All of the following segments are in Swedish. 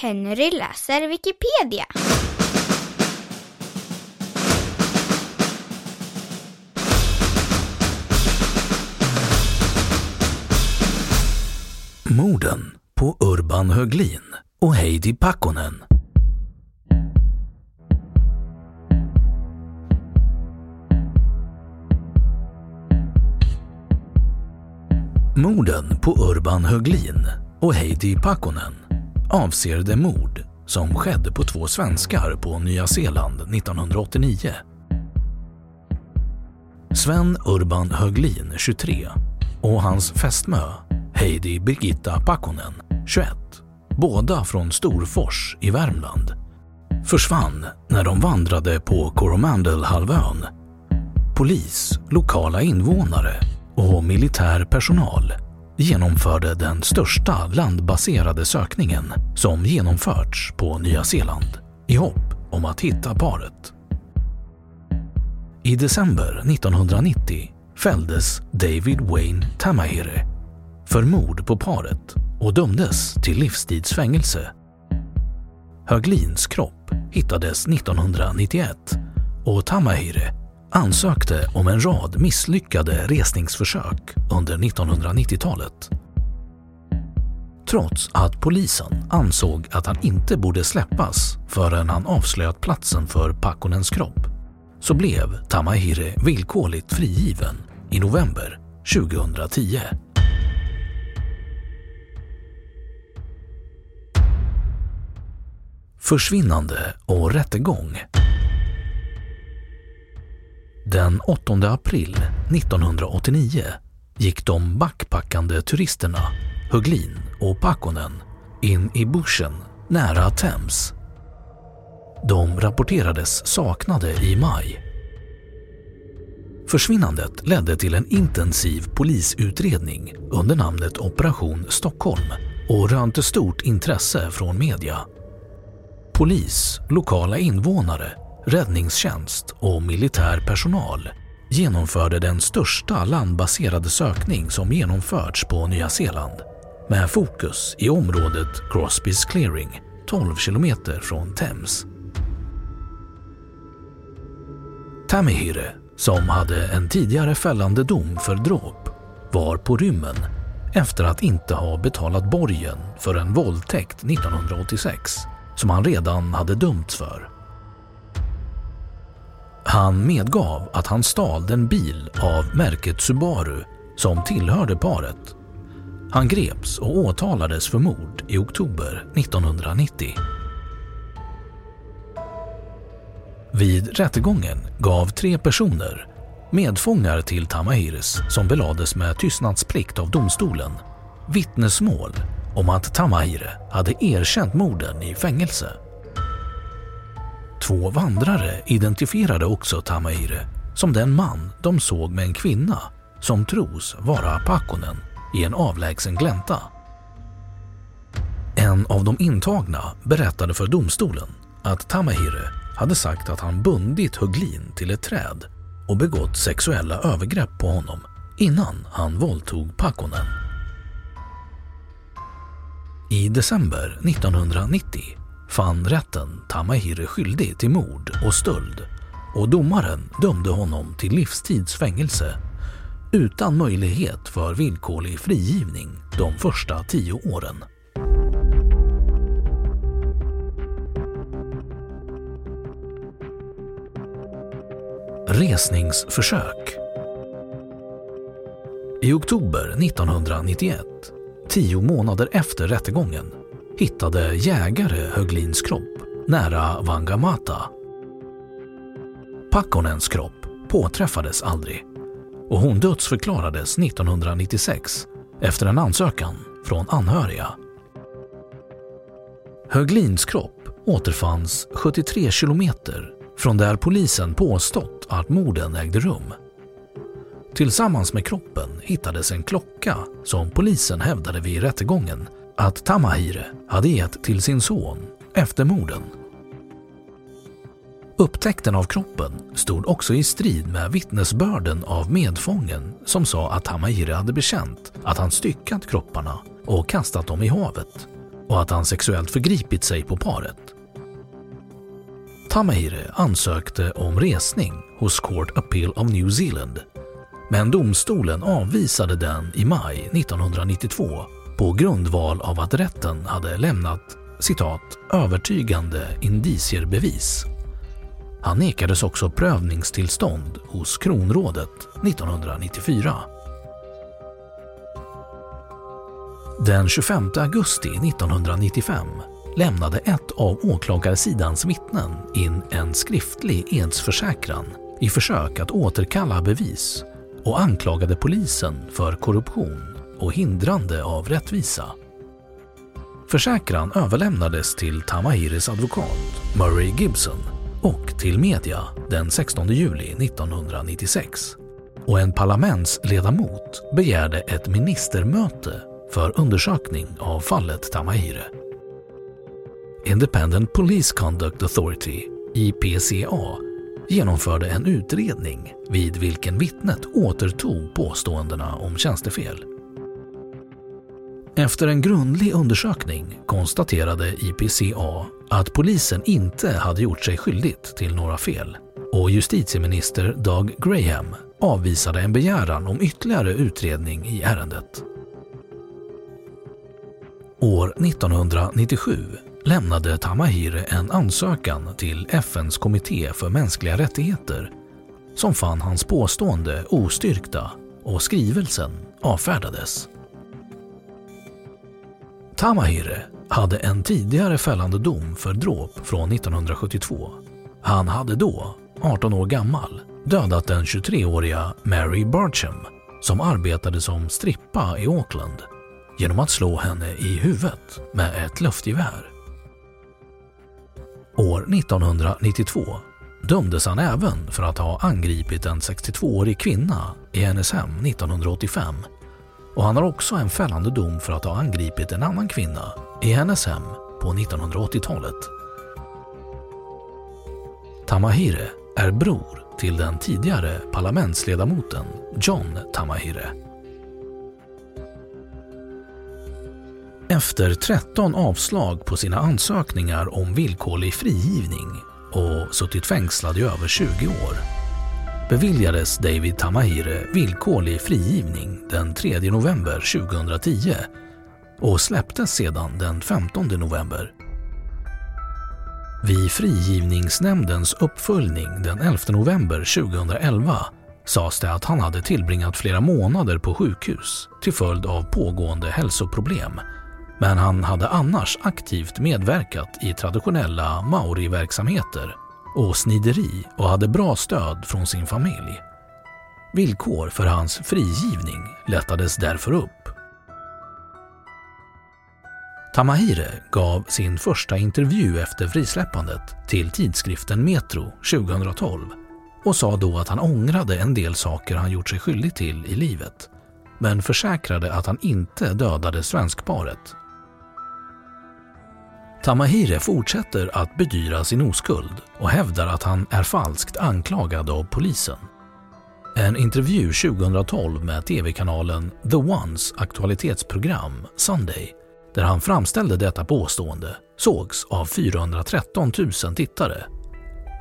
Henry läser Wikipedia. Morden på Urban Höglin och Heidi Pakkonen. Morden på Urban Höglin och Heidi Pakkonen avser det mord som skedde på två svenskar på Nya Zeeland 1989. Sven Urban Höglin, 23, och hans fästmö Heidi Birgitta Pakkonen, 21, båda från Storfors i Värmland, försvann när de vandrade på Coromandelhalvön. Polis, lokala invånare och militär personal genomförde den största landbaserade sökningen som genomförts på Nya Zeeland i hopp om att hitta paret. I december 1990 fälldes David Wayne Tamahire för mord på paret och dömdes till livstidsfängelse. Höglins kropp hittades 1991 och Tamahire ansökte om en rad misslyckade resningsförsök under 1990-talet. Trots att polisen ansåg att han inte borde släppas förrän han avslöjat platsen för Pakkonens kropp så blev Tamahire villkorligt frigiven i november 2010. Försvinnande och rättegång den 8 april 1989 gick de backpackande turisterna Höglin och Pakkonen in i bushen nära Thames. De rapporterades saknade i maj. Försvinnandet ledde till en intensiv polisutredning under namnet Operation Stockholm och rönte stort intresse från media. Polis, lokala invånare räddningstjänst och militär personal genomförde den största landbaserade sökning som genomförts på Nya Zeeland med fokus i området Crosbys Clearing, 12 kilometer från Thames. Tamihire, som hade en tidigare fällande dom för dråp, var på rymmen efter att inte ha betalat borgen för en våldtäkt 1986 som han redan hade dömts för. Han medgav att han stal den bil av märket Subaru som tillhörde paret. Han greps och åtalades för mord i oktober 1990. Vid rättegången gav tre personer, medfångar till Tamahires som belades med tystnadsplikt av domstolen, vittnesmål om att Tamahire hade erkänt morden i fängelse. Två vandrare identifierade också Tamahire som den man de såg med en kvinna som tros vara Pakkonen i en avlägsen glänta. En av de intagna berättade för domstolen att Tamahire hade sagt att han bundit Höglin till ett träd och begått sexuella övergrepp på honom innan han våldtog Pakkonen. I december 1990 fann rätten Tamahiri skyldig till mord och stöld och domaren dömde honom till livstids fängelse utan möjlighet för villkorlig frigivning de första tio åren. Resningsförsök I oktober 1991, tio månader efter rättegången, hittade jägare Höglins kropp nära Vangamata. Pakkonens kropp påträffades aldrig och hon dödsförklarades 1996 efter en ansökan från anhöriga. Höglins kropp återfanns 73 kilometer från där polisen påstått att morden ägde rum. Tillsammans med kroppen hittades en klocka som polisen hävdade vid rättegången att Tamahire hade gett till sin son efter morden. Upptäckten av kroppen stod också i strid med vittnesbörden av medfången som sa att Tamahire hade bekänt att han styckat kropparna och kastat dem i havet och att han sexuellt förgripit sig på paret. Tamahire ansökte om resning hos Court Appeal of New Zealand men domstolen avvisade den i maj 1992 på grundval av att rätten hade lämnat citat “övertygande indicierbevis” Han nekades också prövningstillstånd hos Kronrådet 1994. Den 25 augusti 1995 lämnade ett av åklagarsidans vittnen in en skriftlig edsförsäkran i försök att återkalla bevis och anklagade polisen för korruption och hindrande av rättvisa. Försäkran överlämnades till Tamahiris advokat Murray Gibson och till media den 16 juli 1996 och en parlamentsledamot begärde ett ministermöte för undersökning av fallet Tamahire. Independent Police Conduct Authority, IPCA, genomförde en utredning vid vilken vittnet återtog påståendena om tjänstefel. Efter en grundlig undersökning konstaterade IPCA att polisen inte hade gjort sig skyldigt till några fel och justitieminister Doug Graham avvisade en begäran om ytterligare utredning i ärendet. År 1997 lämnade Tamahire en ansökan till FNs kommitté för mänskliga rättigheter som fann hans påstående ostyrkta och skrivelsen avfärdades. Tamahire hade en tidigare fällande dom för dråp från 1972. Han hade då, 18 år gammal, dödat den 23-åriga Mary Barcham som arbetade som strippa i Auckland genom att slå henne i huvudet med ett luftgevär. År 1992 dömdes han även för att ha angripit en 62-årig kvinna i hennes hem 1985 och han har också en fällande dom för att ha angripit en annan kvinna i hennes hem på 1980-talet. Tamahire är bror till den tidigare parlamentsledamoten John Tamahire. Efter 13 avslag på sina ansökningar om villkorlig frigivning och suttit fängslad i över 20 år beviljades David Tamahire villkorlig frigivning den 3 november 2010 och släpptes sedan den 15 november. Vid frigivningsnämndens uppföljning den 11 november 2011 sades det att han hade tillbringat flera månader på sjukhus till följd av pågående hälsoproblem men han hade annars aktivt medverkat i traditionella maori-verksamheter och snideri och hade bra stöd från sin familj. Villkor för hans frigivning lättades därför upp. Tamahire gav sin första intervju efter frisläppandet till tidskriften Metro 2012 och sa då att han ångrade en del saker han gjort sig skyldig till i livet men försäkrade att han inte dödade svenskparet Tamahire fortsätter att bedyra sin oskuld och hävdar att han är falskt anklagad av polisen. En intervju 2012 med tv-kanalen The Ones aktualitetsprogram Sunday där han framställde detta påstående sågs av 413 000 tittare.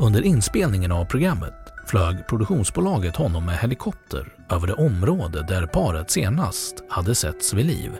Under inspelningen av programmet flög produktionsbolaget honom med helikopter över det område där paret senast hade setts vid liv,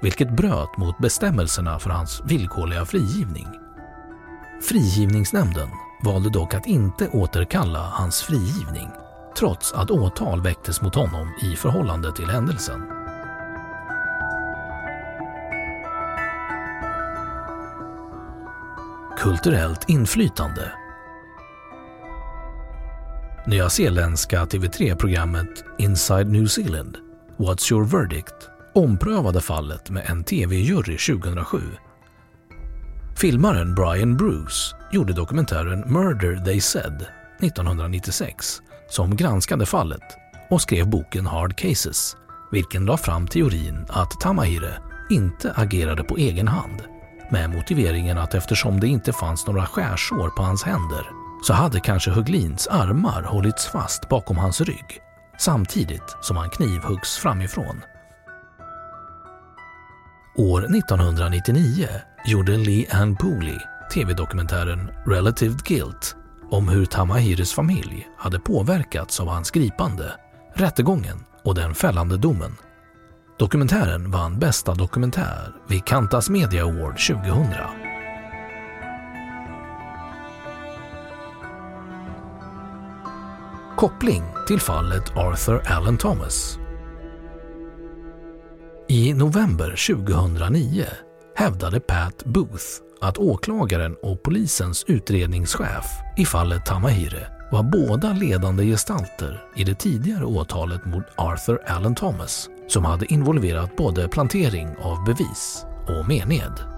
vilket bröt mot bestämmelserna för hans villkorliga frigivning. Frigivningsnämnden valde dock att inte återkalla hans frigivning trots att åtal väcktes mot honom i förhållande till händelsen. Kulturellt inflytande Nya Zeeländska TV3-programmet Inside New Zealand What's your verdict omprövade fallet med en TV-jury 2007. Filmaren Brian Bruce gjorde dokumentären Murder They Said 1996 som granskade fallet och skrev boken Hard Cases, vilken la fram teorin att Tamahire inte agerade på egen hand med motiveringen att eftersom det inte fanns några skärsår på hans händer så hade kanske Höglins armar hållits fast bakom hans rygg samtidigt som han knivhuggs framifrån. År 1999 gjorde Lee Ann Pooley tv-dokumentären Relative Guilt om hur Tamahires familj hade påverkats av hans gripande, rättegången och den fällande domen. Dokumentären vann bästa dokumentär vid Kantas Media Award 2000. Koppling till fallet Arthur Allen Thomas. I november 2009 hävdade Pat Booth att åklagaren och polisens utredningschef i fallet Tamahire var båda ledande gestalter i det tidigare åtalet mot Arthur Allen Thomas som hade involverat både plantering av bevis och mened.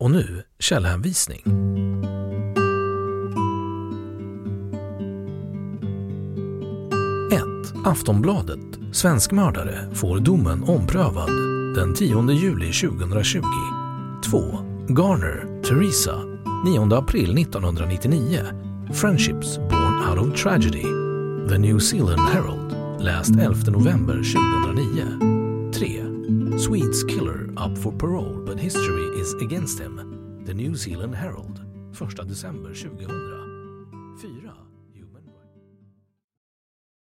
Och nu källhänvisning. 1. Aftonbladet. Svenskmördare får domen omprövad den 10 juli 2020. 2. Garner, Teresa. 9 april 1999. Friendships born out of tragedy. The New Zealand Herald. Läst 11 november 2009. Swedes killer up for parole but history is against him. The New Zealand Herald. 1 december 2000.